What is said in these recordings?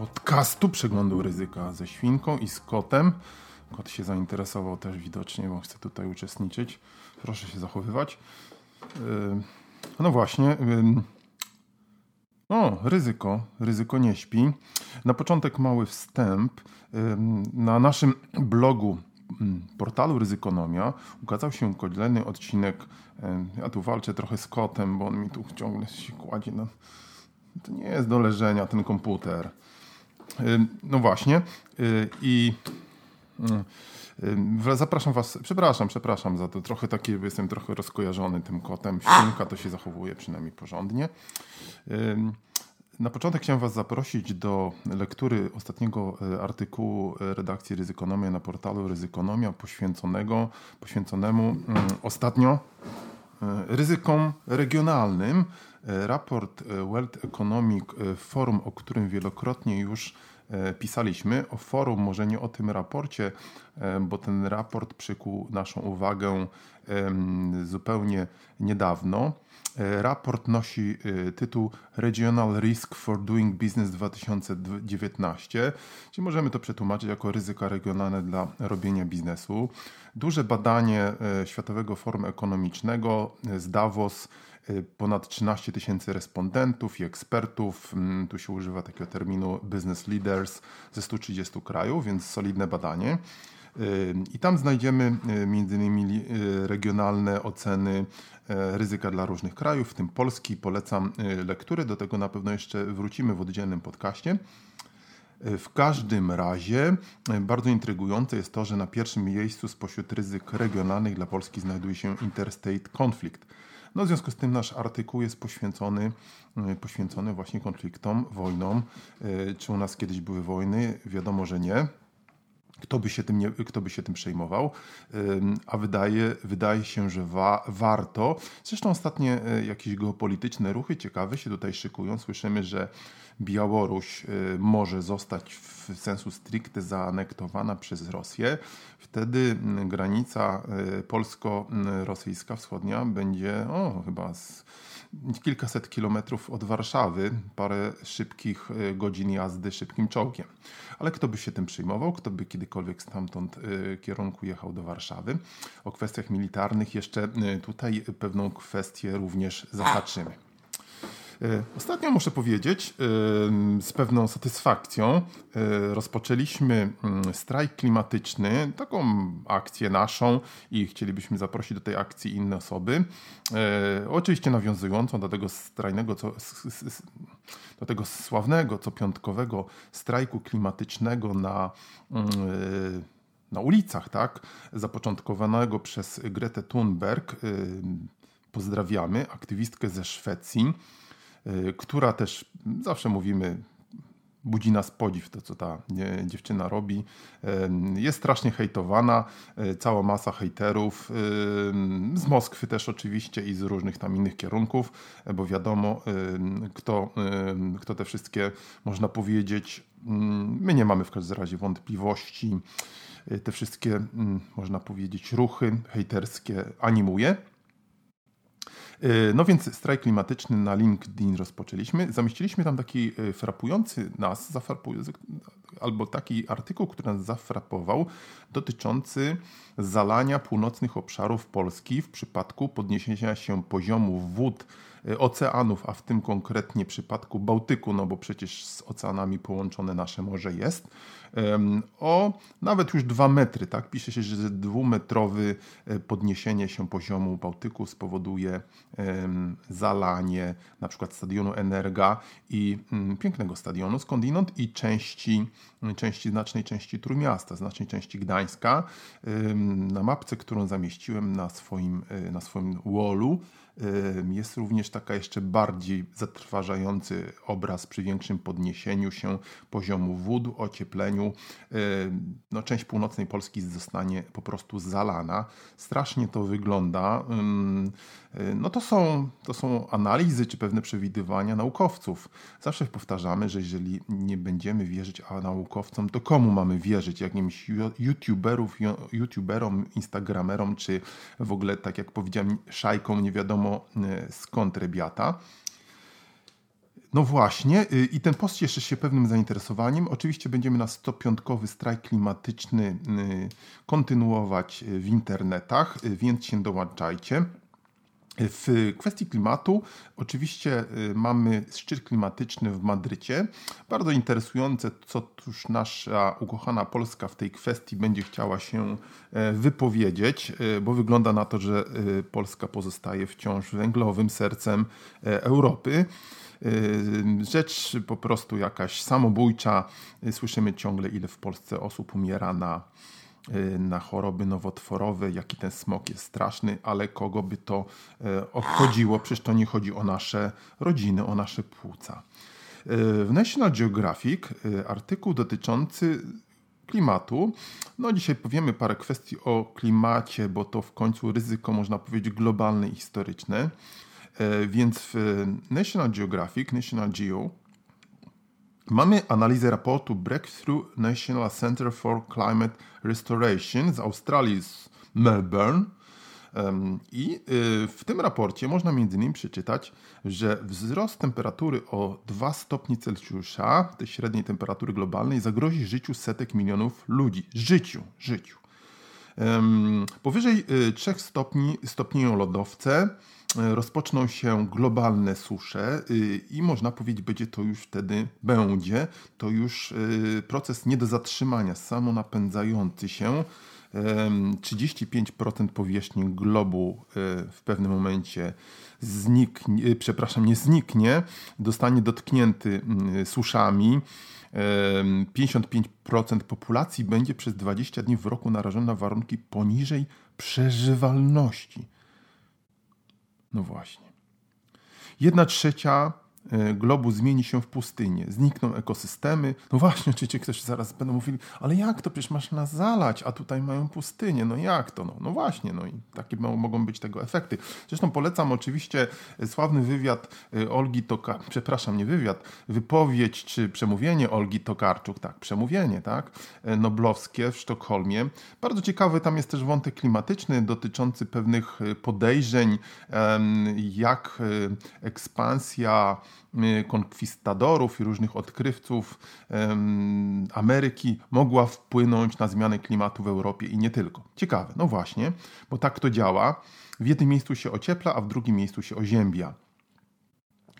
podcastu Przeglądu Ryzyka ze świnką i z kotem. Kot się zainteresował też widocznie, bo chce tutaj uczestniczyć. Proszę się zachowywać. Y, no właśnie. Y, o, ryzyko. Ryzyko nie śpi. Na początek mały wstęp. Na naszym blogu mm, portalu Ryzykonomia ukazał się kolejny odcinek. Ja tu walczę trochę z kotem, bo on mi tu ciągle się kładzie. No, to nie jest do leżenia ten komputer. No właśnie. I zapraszam Was, przepraszam, przepraszam za to, trochę takie, jestem trochę rozkojarzony tym kotem. Świnka to się zachowuje przynajmniej porządnie. Na początek chciałem Was zaprosić do lektury ostatniego e, artykułu e, redakcji Ryzykonomia na portalu Ryzykonomia poświęconego, poświęconemu ostatnio e, ryzykom regionalnym. Raport World Economic Forum, o którym wielokrotnie już pisaliśmy, o forum, może nie o tym raporcie, bo ten raport przykuł naszą uwagę zupełnie niedawno. E, raport nosi e, tytuł Regional Risk for Doing Business 2019, czyli możemy to przetłumaczyć jako ryzyka regionalne dla robienia biznesu. Duże badanie e, Światowego Forum Ekonomicznego z Davos, ponad 13 tysięcy respondentów i ekspertów, mm, tu się używa takiego terminu business leaders ze 130 krajów, więc solidne badanie. I tam znajdziemy m.in. regionalne oceny ryzyka dla różnych krajów, w tym Polski. Polecam lektury, do tego na pewno jeszcze wrócimy w oddzielnym podcaście. W każdym razie bardzo intrygujące jest to, że na pierwszym miejscu spośród ryzyk regionalnych dla Polski znajduje się interstate conflict. No, w związku z tym nasz artykuł jest poświęcony, poświęcony właśnie konfliktom, wojnom. Czy u nas kiedyś były wojny? Wiadomo, że nie kto by się tym, nie, kto by się tym przejmował, a wydaje, wydaje się, że wa, warto. Zresztą ostatnie e, jakieś geopolityczne ruchy ciekawe się tutaj szykują. Słyszymy, że Białoruś e, może zostać w sensu stricte zaanektowana przez Rosję. Wtedy granica e, polsko-rosyjska wschodnia będzie o, chyba z kilkaset kilometrów od Warszawy, parę szybkich e, godzin jazdy szybkim czołgiem. Ale kto by się tym przyjmował, kto by kiedykolwiek stamtąd e, kierunku jechał do Warszawy? O kwestiach militarnych jeszcze e, tutaj pewną kwestię również zahaczymy. E, ostatnio muszę powiedzieć e, z pewną satysfakcją e, rozpoczęliśmy mm, strajk klimatyczny, taką akcję naszą i chcielibyśmy zaprosić do tej akcji inne osoby. Oczywiście nawiązującą do tego strajnego, co, do tego sławnego co piątkowego strajku klimatycznego na mm, na ulicach, tak, zapoczątkowanego przez Gretę Thunberg. Pozdrawiamy, aktywistkę ze Szwecji. Y, która też zawsze mówimy, budzi nas podziw to, co ta dziewczyna robi. Y, jest strasznie hejtowana, y, cała masa hejterów, z Moskwy też oczywiście i z różnych tam innych kierunków, bo wiadomo, kto, kto te wszystkie, można powiedzieć, my nie mamy w każdym razie wątpliwości, te wszystkie, można powiedzieć, ruchy hejterskie animuje. E, no więc strajk klimatyczny na LinkedIn rozpoczęliśmy. Zamieściliśmy tam taki e, frapujący nas, albo taki artykuł, który nas zafrapował, dotyczący zalania północnych obszarów Polski w przypadku podniesienia się poziomu wód oceanów, a w tym konkretnie przypadku Bałtyku, no bo przecież z oceanami połączone nasze morze jest o nawet już dwa metry. Tak? Pisze się, że dwumetrowy e, podniesienie się poziomu Bałtyku spowoduje zalanie na przykład stadionu Energa i mm, pięknego stadionu skądinąd i części, części znacznej części Trójmiasta, znacznej części Gdańska. Na mapce, którą zamieściłem na swoim, e, na swoim wallu, Jest również taka jeszcze bardziej zatrważający obraz przy większym podniesieniu się poziomu wód, ociepleniu. No, część północnej Polski zostanie po prostu zalana. Strasznie to wygląda. No to są, to są analizy czy pewne przewidywania naukowców. Zawsze powtarzamy, że jeżeli nie będziemy wierzyć a naukowcom, to komu mamy wierzyć? Jakimś youtuberów, youtuberom, instagramerom, czy w ogóle, tak jak powiedziałem, szajkom nie wiadomo e, skąd rebiata. No właśnie, y, i ten post cieszy się pewnym zainteresowaniem. Oczywiście będziemy na 105 strajk klimatyczny y, kontynuować w internetach, y, więc się dołączajcie. W kwestii klimatu oczywiście y, mamy szczyt klimatyczny w Madrycie. Bardzo interesujące, co tuż nasza ukochana Polska w tej kwestii będzie chciała się e, wypowiedzieć, e, bo wygląda na to, że e, Polska pozostaje wciąż węglowym sercem Europy. Rzecz po prostu jakaś samobójcza. Słyszymy ciągle, ile w Polsce osób umiera na na choroby nowotworowe, jaki ten smog jest straszny, ale kogo by to y, obchodziło? Przecież to nie chodzi o nasze rodziny, o nasze płuca. Y, w National Geographic artykuł dotyczący klimatu. No dzisiaj powiemy parę kwestii o klimacie, bo to w końcu ryzyko można powiedzieć globalne i historyczne. Więc w National Geographic, National Geo Mamy analizę raportu Breakthrough National Center for Climate Restoration z Australii, z Melbourne. I y, w tym raporcie można m.in. przeczytać, że wzrost temperatury o 2 stopnie Celsjusza, tej średniej temperatury globalnej, zagrozi życiu setek milionów ludzi. Życiu, życiu. Powyżej 3 y, stopni stopnieją lodowce, y, rozpoczną się globalne susze y, i można powiedzieć, będzie to już wtedy, będzie to już proces nie do zatrzymania, samonapędzający się. 35% powierzchni globu w pewnym momencie zniknie, przepraszam, nie zniknie, dostanie dotknięty suszami. 55% populacji będzie przez 20 dni w roku narażona na warunki poniżej przeżywalności. No właśnie. Jedna trzecia E, globu zmieni się w pustynię, znikną ekosystemy. No właśnie, oczywiście ktoś zaraz będą mówili, ale jak to przecież masz nas zalać, a tutaj mają pustynię, no jak to? No, no właśnie, no i takie mogą być tego efekty. Zresztą polecam oczywiście sławny wywiad e, Olgi Tokarczuk, przepraszam, nie wywiad, wypowiedź czy przemówienie Olgi Tokarczuk, tak, przemówienie, tak, e, noblowskie w Sztokholmie. Bardzo ciekawy tam jest też wątek klimatyczny dotyczący pewnych podejrzeń, jak ekspansja konkwistadorów i różnych odkrywców Ameryki mogła wpłynąć na zmianę klimatu w Europie i nie tylko. Ciekawe, no właśnie, bo tak to działa. W jednym miejscu się ociepla, a w drugim miejscu się oziębia.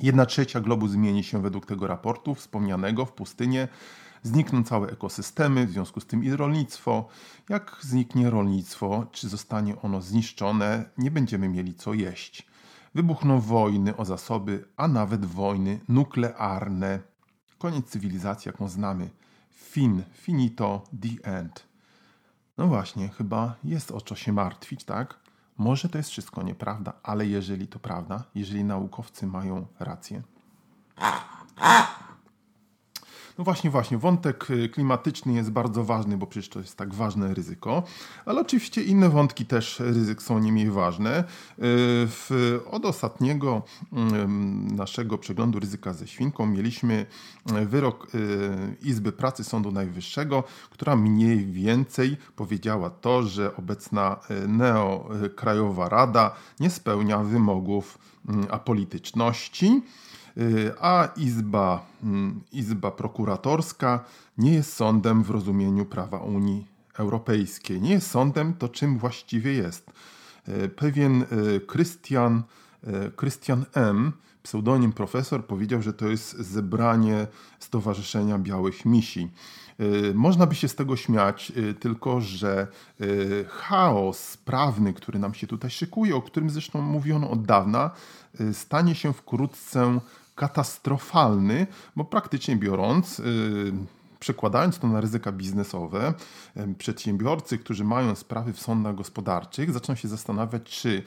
Jedna trzecia globu zmieni się według tego raportu wspomnianego w pustynię. Znikną całe ekosystemy, w związku z tym i rolnictwo. Jak zniknie rolnictwo, czy zostanie ono zniszczone, nie będziemy mieli co jeść. Wybuchną wojny o zasoby, a nawet wojny nuklearne. Koniec cywilizacji, jaką znamy. Fin, finito, the end. No właśnie, chyba jest o co się martwić, tak? Może to jest wszystko nieprawda, ale jeżeli to prawda, jeżeli naukowcy mają rację, no właśnie, właśnie, wątek y, klimatyczny jest bardzo ważny, bo przecież to jest tak ważne ryzyko, ale oczywiście inne wątki też ryzyk są nie mniej ważne. Y, w, od ostatniego naszego przeglądu ryzyka ze świnką mieliśmy y, wyrok Izby Pracy Sądu Najwyższego, która mniej więcej powiedziała to, że obecna neokrajowa rada nie spełnia wymogów apolityczności. Y, a Izba, mm, Izba Prokuratorska nie jest sądem w rozumieniu prawa Unii Europejskiej. Nie jest sądem, to czym właściwie jest. Y, pewien y, Christian, Christian M., pseudonim profesor, powiedział, że to jest zebranie Stowarzyszenia Białych Misi. Można by się z tego śmiać, tylko że chaos prawny, który nam się tutaj szykuje, o którym zresztą mówiono od dawna, stanie się wkrótce katastrofalny, bo praktycznie biorąc, y, przekładając to na ryzyka biznesowe, przedsiębiorcy, którzy mają sprawy w sądach gospodarczych, zaczną się zastanawiać, czy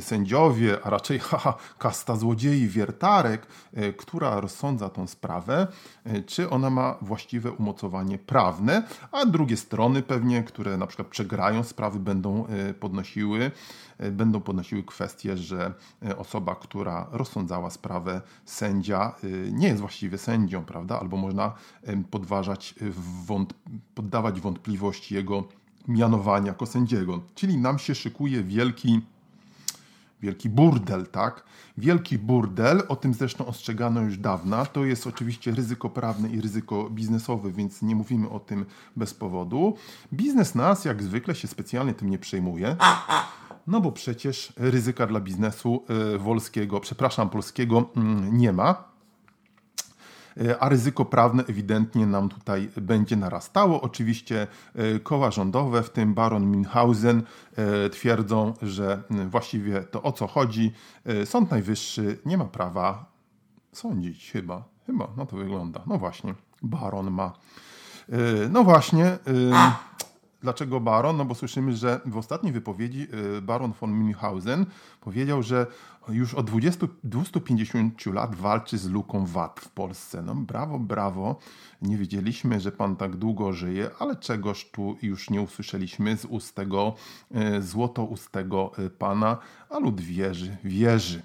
sędziowie, a raczej haha, kasta złodziei wiertarek, e, która rozsądza tą sprawę, e, czy ona ma właściwe umocowanie prawne, a drugie strony pewnie, które na przykład przegrają sprawy, będą e, podnosiły będą podnosiły kwestię, że osoba, która rozsądzała sprawę, sędzia, nie jest właściwie sędzią, prawda? Albo można podważać, wąt, poddawać wątpliwości jego mianowania jako sędziego. Czyli nam się szykuje wielki wielki burdel, tak? Wielki burdel, o tym zresztą ostrzegano już dawna. To jest oczywiście ryzyko prawne i ryzyko biznesowe, więc nie mówimy o tym bez powodu. Biznes nas, jak zwykle, się specjalnie tym nie przejmuje. No bo przecież ryzyka dla biznesu y, wolskiego, przepraszam, polskiego mm, nie ma. E, a ryzyko prawne ewidentnie nam tutaj będzie narastało. Oczywiście e, koła rządowe, w tym baron Minhausen, e, twierdzą, że właściwie to o co chodzi, Sąd Najwyższy nie ma prawa sądzić chyba. Chyba, no to wygląda. No właśnie, baron ma. No właśnie. Dlaczego baron? No bo słyszymy, że w ostatniej wypowiedzi baron von Münchhausen powiedział, że już od 20, 250 lat walczy z luką VAT w Polsce. No brawo, brawo. Nie wiedzieliśmy, że pan tak długo żyje, ale czegoż tu już nie usłyszeliśmy z ust tego e, złotoustego e, pana, a lud wierzy, wierzy.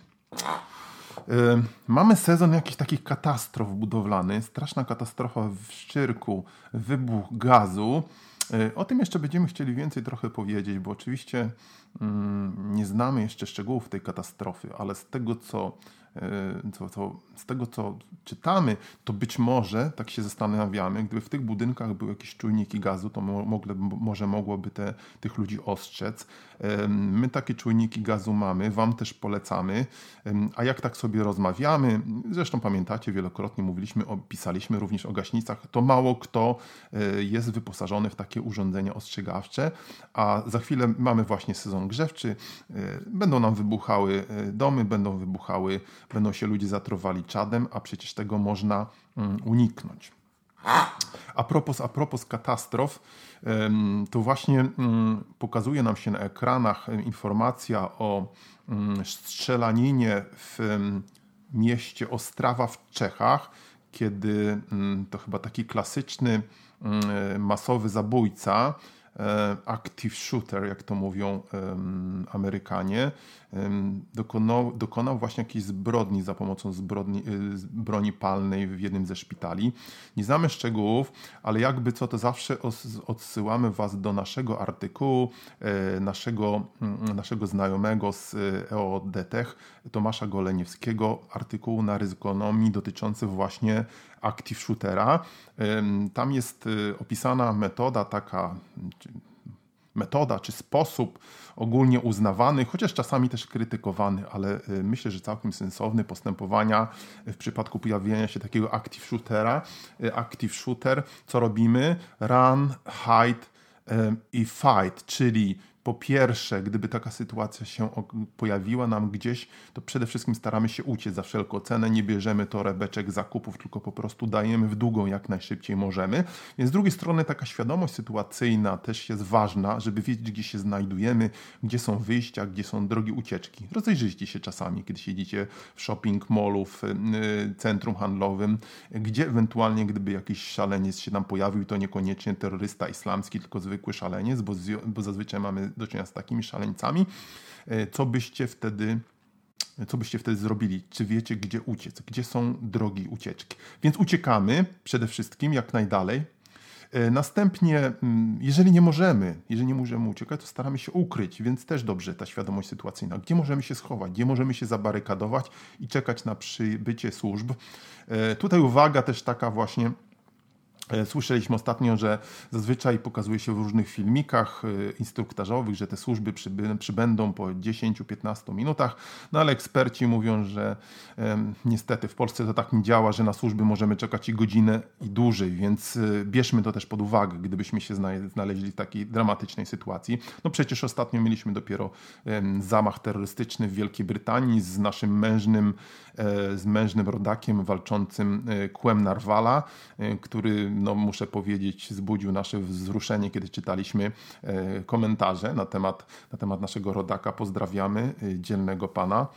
E, mamy sezon jakichś takich katastrof budowlanych. Straszna katastrofa w Szczyrku, wybuch gazu. O tym jeszcze będziemy chcieli więcej trochę powiedzieć, bo oczywiście mm, nie znamy jeszcze szczegółów tej katastrofy, ale z tego, co co, co, z tego co czytamy, to być może, tak się zastanawiamy, gdyby w tych budynkach były jakieś czujniki gazu, to mogle, może mogłoby te, tych ludzi ostrzec. My takie czujniki gazu mamy, Wam też polecamy. A jak tak sobie rozmawiamy, zresztą pamiętacie, wielokrotnie mówiliśmy, pisaliśmy również o gaśnicach, to mało kto e, jest wyposażony w takie urządzenia ostrzegawcze, a za chwilę mamy właśnie sezon grzewczy, e, będą nam wybuchały domy, będą wybuchały będą się ludzie zatrowali czadem, a przecież tego można mm, uniknąć. A propos, a propos katastrof, to właśnie mm, pokazuje nam się na ekranach informacja o mm, strzelaninie w mieście Ostrawa w Czechach, kiedy to chyba taki klasyczny masowy zabójca, active shooter, jak to mówią Amerykanie, dokonał, dokonał właśnie jakiejś zbrodni za pomocą zbrodni, y, broni palnej w jednym ze szpitali. Nie znamy szczegółów, ale jakby co to zawsze odsyłamy Was do naszego artykułu, e, naszego, mm, naszego znajomego z EODTech, Tomasza Goleniewskiego, artykułu na ryzykonomii dotyczący właśnie active shootera. Tam jest y, opisana metoda taka, metoda czy sposób ogólnie uznawany, chociaż czasami też krytykowany, ale y, myślę, że całkiem sensowny postępowania w przypadku pojawienia się takiego active shootera. Y, active shooter, co robimy? Run, hide i fight, czyli po pierwsze, gdyby taka sytuacja się pojawiła nam gdzieś, to przede wszystkim staramy się uciec za wszelką cenę, nie bierzemy torebeczek zakupów, tylko po prostu dajemy w długą jak najszybciej możemy. Więc z drugiej strony taka świadomość sytuacyjna też jest ważna, żeby wiedzieć, gdzie się znajdujemy, gdzie są wyjścia, gdzie są drogi ucieczki. Rozejrzyjcie się czasami, kiedy siedzicie w shopping mallu, w y, centrum handlowym, gdzie ewentualnie, gdyby jakiś szaleniec się nam pojawił, to niekoniecznie terrorysta islamski, tylko zwykły szaleniec, bo, bo zazwyczaj mamy do czynienia z takimi szaleńcami, e, co byście wtedy co byście wtedy zrobili? Czy wiecie, gdzie uciec? Gdzie są drogi ucieczki? Więc uciekamy przede wszystkim jak najdalej. E, następnie, mm, jeżeli nie możemy, jeżeli nie możemy uciekać, to staramy się ukryć, więc też dobrze ta świadomość sytuacyjna. Gdzie możemy się schować, gdzie możemy się zabarykadować i czekać na przybycie służb. E, tutaj uwaga też taka właśnie słyszeliśmy ostatnio, że zazwyczaj pokazuje się w różnych filmikach e, instruktażowych, że te służby przybędą po 10-15 minutach, no ale eksperci mówią, że e, niestety w Polsce to tak nie działa, że na służby możemy czekać i godzinę i dłużej, więc e, bierzmy to też pod uwagę, gdybyśmy się znaleźli w takiej dramatycznej sytuacji. No przecież ostatnio mieliśmy dopiero e, zamach terrorystyczny w Wielkiej Brytanii z naszym mężnym, e, z mężnym rodakiem walczącym Kłem Narwala, który no, muszę powiedzieć, wzbudził nasze wzruszenie, kiedy czytaliśmy komentarze na temat, na temat naszego rodaka. Pozdrawiamy dzielnego pana.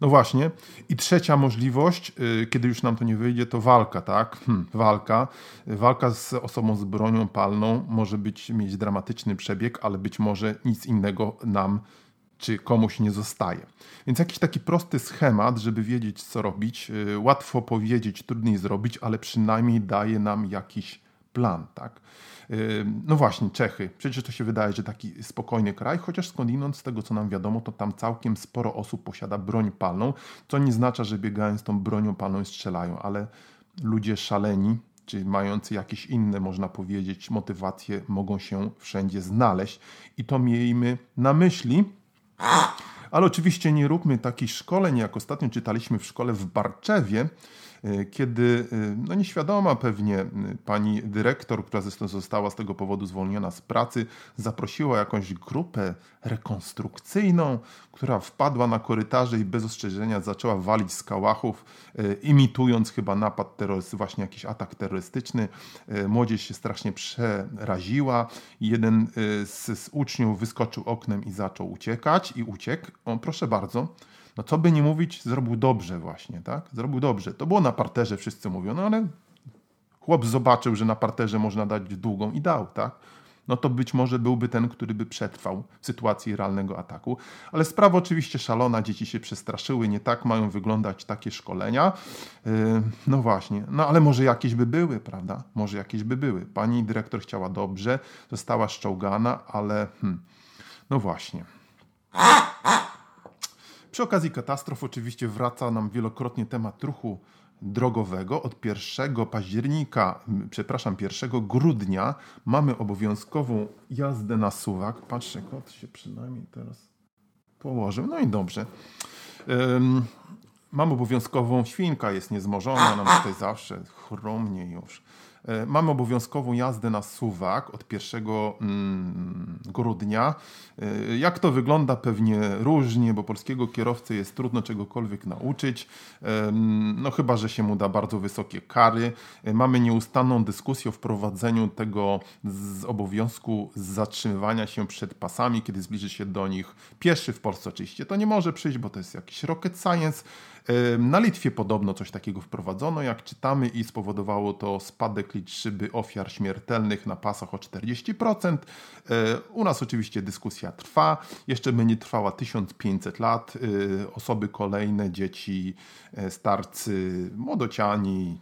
No właśnie. I trzecia możliwość, kiedy już nam to nie wyjdzie, to walka, tak? Hmm, walka. Walka z osobą z bronią palną może być, mieć dramatyczny przebieg, ale być może nic innego nam czy komuś nie zostaje. Więc jakiś taki prosty schemat, żeby wiedzieć, co robić. Y, łatwo powiedzieć, trudniej zrobić, ale przynajmniej daje nam jakiś plan, tak? No właśnie, Czechy. Przecież to się wydaje, że taki spokojny kraj, chociaż skądinąd, z tego co nam wiadomo, to tam całkiem sporo osób posiada broń palną, co nie znaczy, że biegając tą bronią palną strzelają, ale ludzie szaleni, czy mający jakieś inne, można powiedzieć, motywacje, mogą się wszędzie znaleźć. I to miejmy na myśli. Ale oczywiście nie róbmy takich szkoleń, jak ostatnio czytaliśmy w szkole w Barczewie, kiedy e, no nieświadoma pewnie pani dyrektor, która zresztą została z tego powodu zwolniona z pracy, zaprosiła jakąś grupę rekonstrukcyjną, która wpadła na korytarze i bez ostrzeżenia zaczęła walić z kałachów, e, imitując chyba napad terrorystyczny, właśnie jakiś atak terrorystyczny. Młodzież się strasznie przeraziła. Jeden z, z uczniów wyskoczył oknem i zaczął uciekać i uciekł. On, proszę bardzo, no co by nie mówić, zrobił dobrze właśnie, tak? Zrobił dobrze. To było na parterze, wszyscy mówią, no ale chłop zobaczył, że na parterze można dać długą i dał, tak? No to być może byłby ten, który by przetrwał w sytuacji realnego ataku. Ale sprawa oczywiście szalona, dzieci się przestraszyły, nie tak mają wyglądać takie szkolenia. Yy, no właśnie, no ale może jakieś by były, prawda? Może jakieś by były. Pani dyrektor chciała dobrze, została szczołgana, ale hmm, no właśnie. Przy okazji katastrof oczywiście wraca nam wielokrotnie temat ruchu drogowego. Od 1 października, przepraszam, 1 grudnia mamy obowiązkową jazdę na suwak. Patrzę, kot się przynajmniej teraz położył. No i dobrze. Um, mam obowiązkową, świnka jest niezmożona, nam tutaj zawsze chromnie już. E, mamy obowiązkową jazdę na suwak od 1 mm, grudnia. E, jak to wygląda? Pewnie różnie, bo polskiego kierowcy jest trudno czegokolwiek nauczyć. No chyba, że się mu da bardzo wysokie kary. E, mamy nieustanną dyskusję o wprowadzeniu tego z obowiązku zatrzymywania się przed pasami, kiedy zbliży się do nich pieszy w Polsce oczywiście. To nie może przyjść, bo to jest jakiś rocket science. Na Litwie podobno coś takiego wprowadzono, jak czytamy, i spowodowało to spadek liczby ofiar śmiertelnych na pasach o 40%. U nas oczywiście dyskusja trwa, jeszcze będzie trwała 1500 lat. Osoby kolejne, dzieci, e, starcy, młodociani,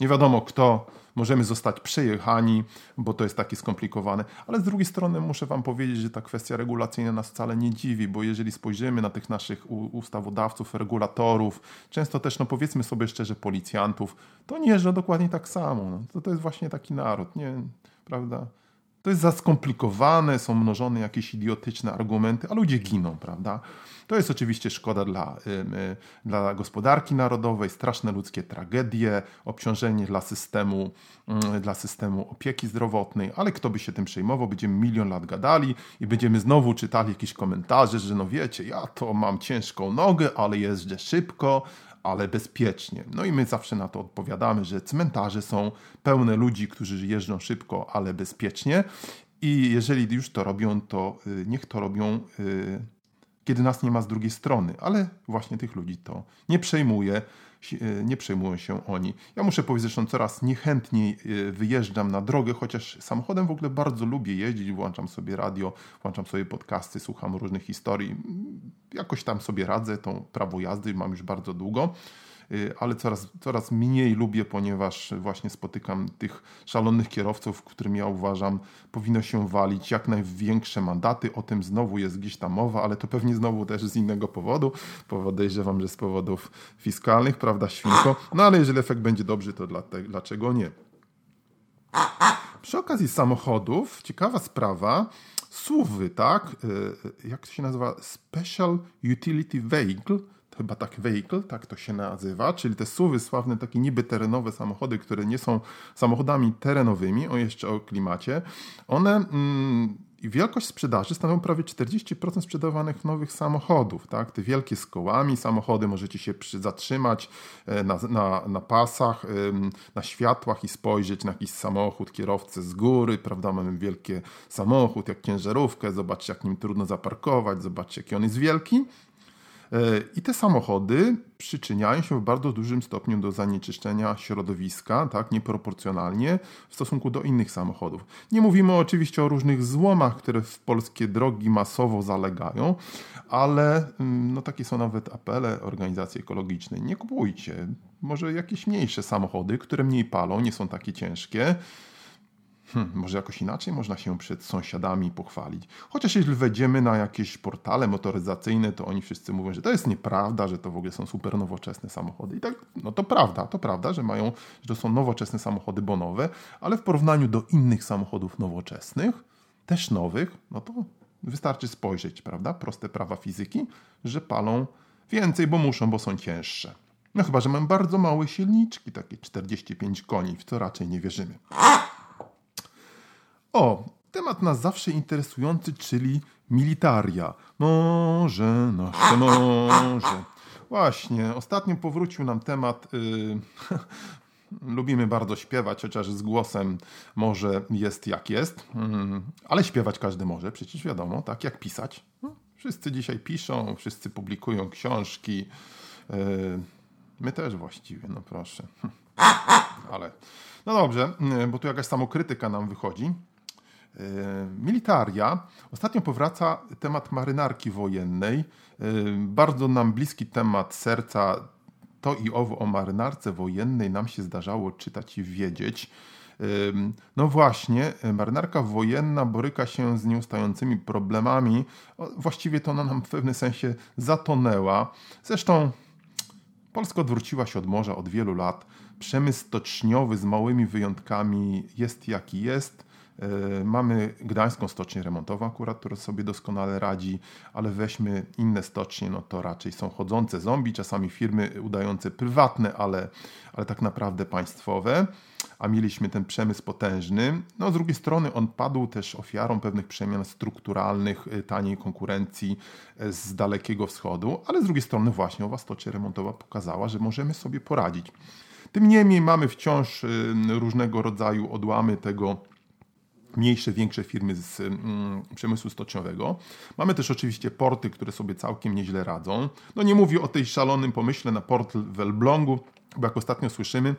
nie wiadomo kto, możemy zostać przejechani, bo to jest takie skomplikowane. Ale z drugiej strony muszę Wam powiedzieć, że ta kwestia regulacyjna nas wcale nie dziwi, bo jeżeli spojrzymy na tych naszych ustawodawców, regulatorów, często też, no powiedzmy sobie szczerze, policjantów, to nie jeżdżą dokładnie tak samo. No, to, to jest właśnie taki naród, nie? Prawda? To jest za skomplikowane, są mnożone jakieś idiotyczne argumenty, a ludzie giną, prawda? To jest oczywiście szkoda dla, dla gospodarki narodowej, straszne ludzkie tragedie, obciążenie dla systemu, dla systemu opieki zdrowotnej, ale kto by się tym przejmował? Będziemy milion lat gadali i będziemy znowu czytali jakieś komentarze, że no wiecie, ja to mam ciężką nogę, ale jeżdżę szybko, ale bezpiecznie. No i my zawsze na to odpowiadamy, że cmentarze są pełne ludzi, którzy jeżdżą szybko, ale bezpiecznie. I jeżeli już to robią, to y, niech to robią, y, kiedy nas nie ma z drugiej strony. Ale właśnie tych ludzi to nie przejmuje. E, nie przejmują się oni. Ja muszę powiedzieć, że coraz niechętniej e, wyjeżdżam na drogę, chociaż samochodem w ogóle bardzo lubię jeździć, włączam sobie radio, włączam sobie podcasty, słucham różnych historii. Jakoś tam sobie radzę, tą prawo jazdy mam już bardzo długo. Y, ale coraz, coraz mniej lubię, ponieważ właśnie spotykam tych szalonych kierowców, którym ja uważam powinno się walić jak największe mandaty. O tym znowu jest gdzieś tam mowa, ale to pewnie znowu też z innego powodu. Podejrzewam, że z powodów fiskalnych, prawda, świnko? No ale jeżeli efekt będzie dobry, to dlaczego nie? Przy okazji samochodów, ciekawa sprawa, SUVy, tak? Y, y, jak to się nazywa? Special Utility Vehicle chyba tak vehicle, tak to się nazywa, czyli te suwy sławne, takie niby terenowe samochody, które nie są samochodami terenowymi, o jeszcze o klimacie, one mm, wielkość sprzedaży stanowią prawie 40% sprzedawanych nowych samochodów. Tak? Te wielkie z kołami samochody, możecie się przy, zatrzymać e, na, na, na pasach, na światłach i spojrzeć na jakiś samochód, kierowcę z góry, prawda? Mamy wielki samochód, jak ciężarówkę, zobaczcie jak nim trudno zaparkować, zobaczcie jaki on jest wielki. E, I te samochody przyczyniają się w bardzo dużym stopniu do zanieczyszczenia środowiska, tak, nieproporcjonalnie w stosunku do innych samochodów. Nie mówimy oczywiście o różnych złomach, które w polskie drogi masowo zalegają, ale mm, no, takie są nawet apele organizacji ekologicznej. Nie kupujcie, może jakieś mniejsze samochody, które mniej palą, nie są takie ciężkie Hmm, może jakoś inaczej można się przed sąsiadami pochwalić. Chociaż jeśli wejdziemy na jakieś portale motoryzacyjne, to oni wszyscy mówią, że to jest nieprawda, że to w ogóle są super nowoczesne samochody. I tak, no to prawda, to prawda, że mają, że to są nowoczesne samochody bonowe, ale w porównaniu do innych samochodów nowoczesnych, też nowych, no to wystarczy spojrzeć, prawda? Proste prawa fizyki, że palą więcej, bo muszą, bo są cięższe. No chyba, że mają bardzo małe silniczki, takie 45 koni, w co raczej nie wierzymy. O, temat nas zawsze interesujący, czyli militaria. Może, nasze może. Właśnie, ostatnio powrócił nam temat. Yy, lubimy bardzo śpiewać, chociaż z głosem może jest jak jest, yy, ale śpiewać każdy może, przecież wiadomo, tak jak pisać. No, wszyscy dzisiaj piszą, wszyscy publikują książki. Yy, my też właściwie, no proszę. Ale no dobrze, yy, bo tu jakaś samokrytyka nam wychodzi. E, militaria. Ostatnio powraca temat marynarki wojennej. E, bardzo nam bliski temat serca. To i owo o marynarce wojennej nam się zdarzało czytać i wiedzieć. E, no właśnie, marynarka wojenna boryka się z nieustającymi problemami. Właściwie to ona nam w pewnym sensie zatonęła. Zresztą Polska odwróciła się od morza od wielu lat. Przemysł stoczniowy z małymi wyjątkami jest jaki jest. E, mamy Gdańską Stocznię Remontową akurat, która sobie doskonale radzi, ale weźmy inne stocznie, no to raczej są chodzące zombie, czasami firmy udające prywatne, ale, ale tak naprawdę państwowe, a mieliśmy ten przemysł potężny. No z drugiej strony on padł też ofiarą pewnych przemian strukturalnych, y, taniej konkurencji y, z Dalekiego Wschodu, ale z drugiej strony właśnie owa stocznia remontowa pokazała, że możemy sobie poradzić. Tym niemniej mamy wciąż różnego rodzaju odłamy tego mniejsze, większe firmy z mm, przemysłu stoczniowego. Mamy też oczywiście porty, które sobie całkiem nieźle radzą. No nie mówię o tej szalonym pomyśle na port w Elblągu, bo jak ostatnio słyszymy,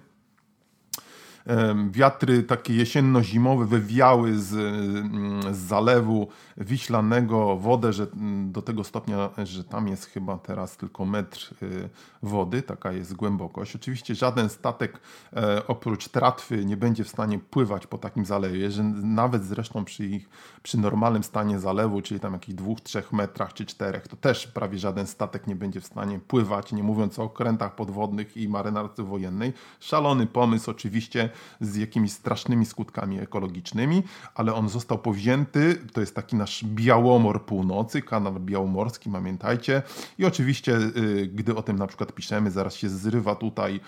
Wiatry takie jesienno-zimowe wywiały z, mm, z zalewu wiślanego wodę, że mm, do tego stopnia, że tam jest chyba teraz tylko metr y, wody, taka jest głębokość. Oczywiście żaden statek e, oprócz tratwy nie będzie w stanie pływać po takim zalewie, że nawet zresztą przy, ich, przy normalnym stanie zalewu, czyli tam jakichś dwóch, trzech metrach czy czterech, to też prawie żaden statek nie będzie w stanie pływać, nie mówiąc o okrętach podwodnych i marynarce wojennej. Szalony pomysł oczywiście, z jakimiś strasznymi skutkami ekologicznymi, ale on został powzięty. To jest taki nasz Białomor Północy, kanał białomorski, pamiętajcie. I oczywiście, y, gdy o tym na przykład piszemy, zaraz się zrywa tutaj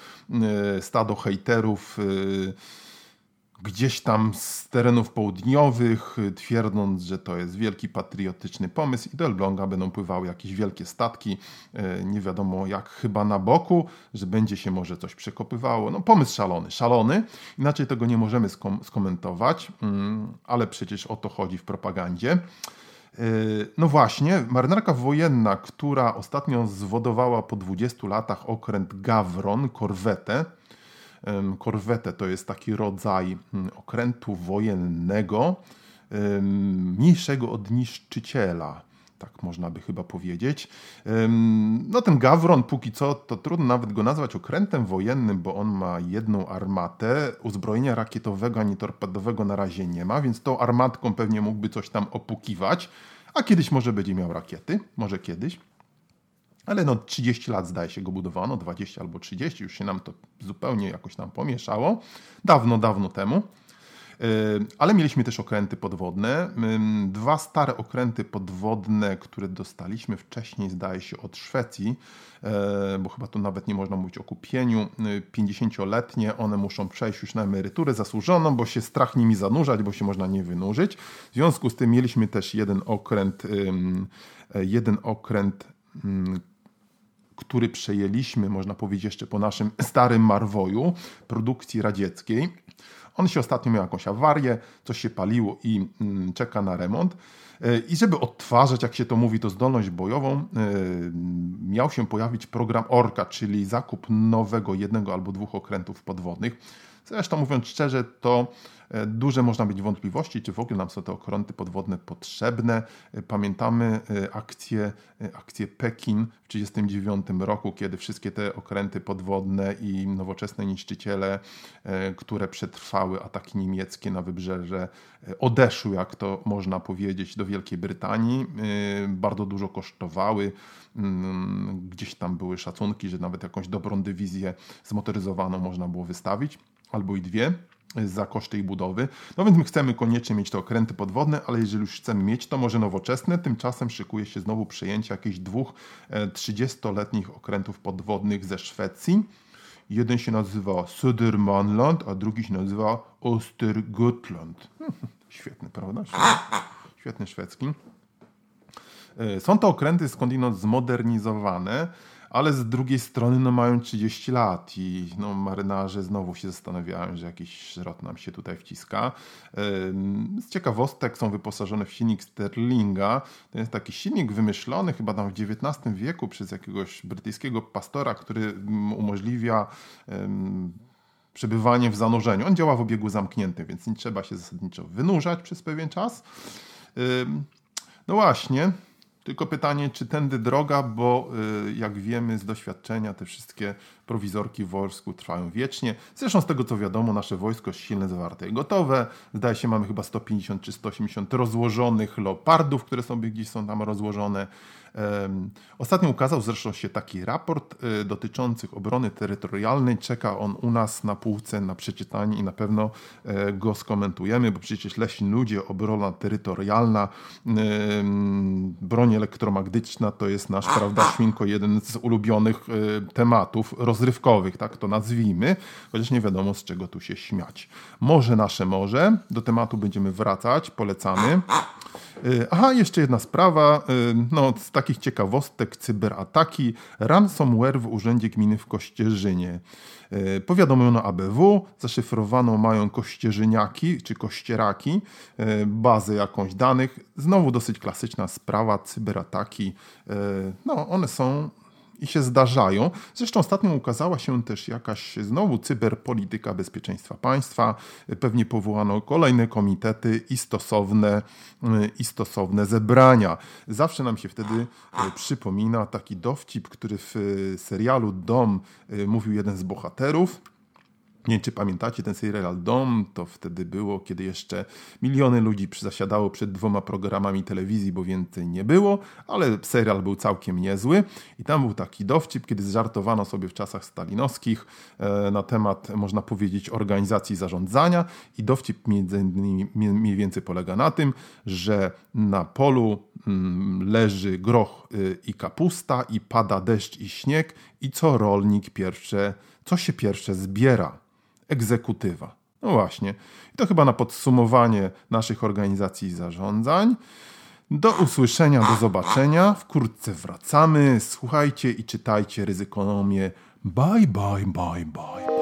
y, stado hejterów y, gdzieś tam z terenów południowych, twierdząc, że to jest wielki patriotyczny pomysł i do Elbląga będą pływały jakieś wielkie statki, e, nie wiadomo jak chyba na boku, że będzie się może coś przekopywało. No pomysł szalony, szalony, inaczej tego nie możemy skom skomentować, mm, ale przecież o to chodzi w propagandzie. E, no właśnie, marynarka wojenna, która ostatnio zwodowała po 20 latach okręt Gawron, korwetę, Korwetę to jest taki rodzaj mm, okrętu wojennego, mniejszego od niszczyciela tak można by chyba powiedzieć. No ten Gawron póki co to trudno nawet go nazwać okrętem wojennym, bo on ma jedną armatę, uzbrojenia rakietowego ani torpedowego na razie nie ma, więc tą armatką pewnie mógłby coś tam opukiwać, a kiedyś może będzie miał rakiety, może kiedyś. Ale no 30 lat zdaje się go budowano, 20 albo 30, już się nam to zupełnie jakoś nam pomieszało. Dawno, dawno temu. Ale mieliśmy też okręty podwodne. Dwa stare okręty podwodne, które dostaliśmy wcześniej, zdaje się, od Szwecji, bo chyba tu nawet nie można mówić o kupieniu. 50-letnie, one muszą przejść już na emeryturę zasłużoną, bo się strach nimi zanurzać, bo się można nie wynurzyć. W związku z tym mieliśmy też jeden okręt, jeden okręt który przejęliśmy, można powiedzieć, jeszcze po naszym starym Marwoju, produkcji radzieckiej. On się ostatnio miał jakąś awarię, coś się paliło i mm, czeka na remont. E, I żeby odtwarzać, jak się to mówi, to zdolność bojową, e, miał się pojawić program Orka, czyli zakup nowego jednego albo dwóch okrętów podwodnych. Zresztą mówiąc szczerze, to E, duże można mieć wątpliwości, czy w ogóle nam są te okręty podwodne potrzebne. E, pamiętamy e, akcję, akcję Pekin w 1939 roku, kiedy wszystkie te okręty podwodne i nowoczesne niszczyciele, które przetrwały ataki niemieckie na wybrzeże, odeszły, jak to można powiedzieć, do Wielkiej Brytanii. Bardzo dużo kosztowały. Mm, gdzieś tam były szacunki, że nawet jakąś dobrą dywizję zmotoryzowaną można było wystawić, albo i dwie za koszty ich budowy. No więc my chcemy koniecznie mieć te okręty podwodne, ale jeżeli już chcemy mieć, to może nowoczesne. Tymczasem szykuje się znowu przejęcie jakichś dwóch 30-letnich e, okrętów podwodnych ze Szwecji. Jeden się nazywa Södermanland, a drugi się nazywa Ostergötland. Świetny, prawda? Świetny, świetny szwedzki. E, są to okręty skądinąd zmodernizowane ale z drugiej strony no, mają 30 lat i no, marynarze znowu się zastanawiają, że jakiś szrot nam się tutaj wciska. Z ciekawostek są wyposażone w silnik Sterlinga. To jest taki silnik wymyślony chyba tam w XIX wieku przez jakiegoś brytyjskiego pastora, który mm, umożliwia przebywanie w zanurzeniu. On działa w obiegu zamkniętym, więc nie trzeba się zasadniczo wynurzać przez pewien czas. No właśnie, tylko pytanie, czy tędy droga, bo y, jak wiemy z doświadczenia, te wszystkie prowizorki w wojsku trwają wiecznie. Zresztą z tego co wiadomo, nasze wojsko jest silne, zawarte i gotowe. Zdaje się, mamy chyba 150 czy 180 rozłożonych leopardów, które sobie gdzieś są tam rozłożone. Ostatnio ukazał zresztą się taki raport y, dotyczący obrony terytorialnej. Czeka on u nas na półce na przeczytanie i na pewno e, go skomentujemy, bo przecież leśni ludzie, obrona terytorialna, broń elektromagnetyczna to jest nasz, prawda, Śminko, jeden z ulubionych e, tematów rozrywkowych, tak to nazwijmy, chociaż nie wiadomo z czego tu się śmiać. Morze nasze morze, do tematu będziemy wracać, polecamy. E, aha, jeszcze jedna sprawa, no z takich ciekawostek, cyberataki, ransomware w Urzędzie Gminy w Kościerzynie. E, powiadomiono ABW, zaszyfrowano mają kościerzyniaki czy kościeraki, e, bazę jakąś danych. Znowu dosyć klasyczna sprawa, cyberataki. E, no, one są i się zdarzają. Zresztą ostatnio ukazała się też jakaś znowu cyberpolityka bezpieczeństwa państwa. Pewnie powołano kolejne komitety i stosowne, i stosowne zebrania. Zawsze nam się wtedy e, przypomina taki dowcip, który w e, serialu Dom e, mówił jeden z bohaterów nie wiem, czy pamiętacie ten serial Dom, to wtedy było, kiedy jeszcze miliony ludzi zasiadało przed dwoma programami telewizji, bo więcej nie było, ale serial był całkiem niezły. I tam był taki dowcip, kiedy zżartowano sobie w czasach stalinowskich e, na temat, można powiedzieć, organizacji zarządzania. I dowcip mniej więcej polega na tym, że na polu mm, leży groch y, i kapusta i pada deszcz i śnieg. I co rolnik pierwsze, co się pierwsze zbiera? Egzekutywa. No właśnie. I to chyba na podsumowanie naszych organizacji i zarządzań. Do usłyszenia, do zobaczenia. Wkrótce wracamy. Słuchajcie i czytajcie ryzykonomię. Bye, bye, bye, bye.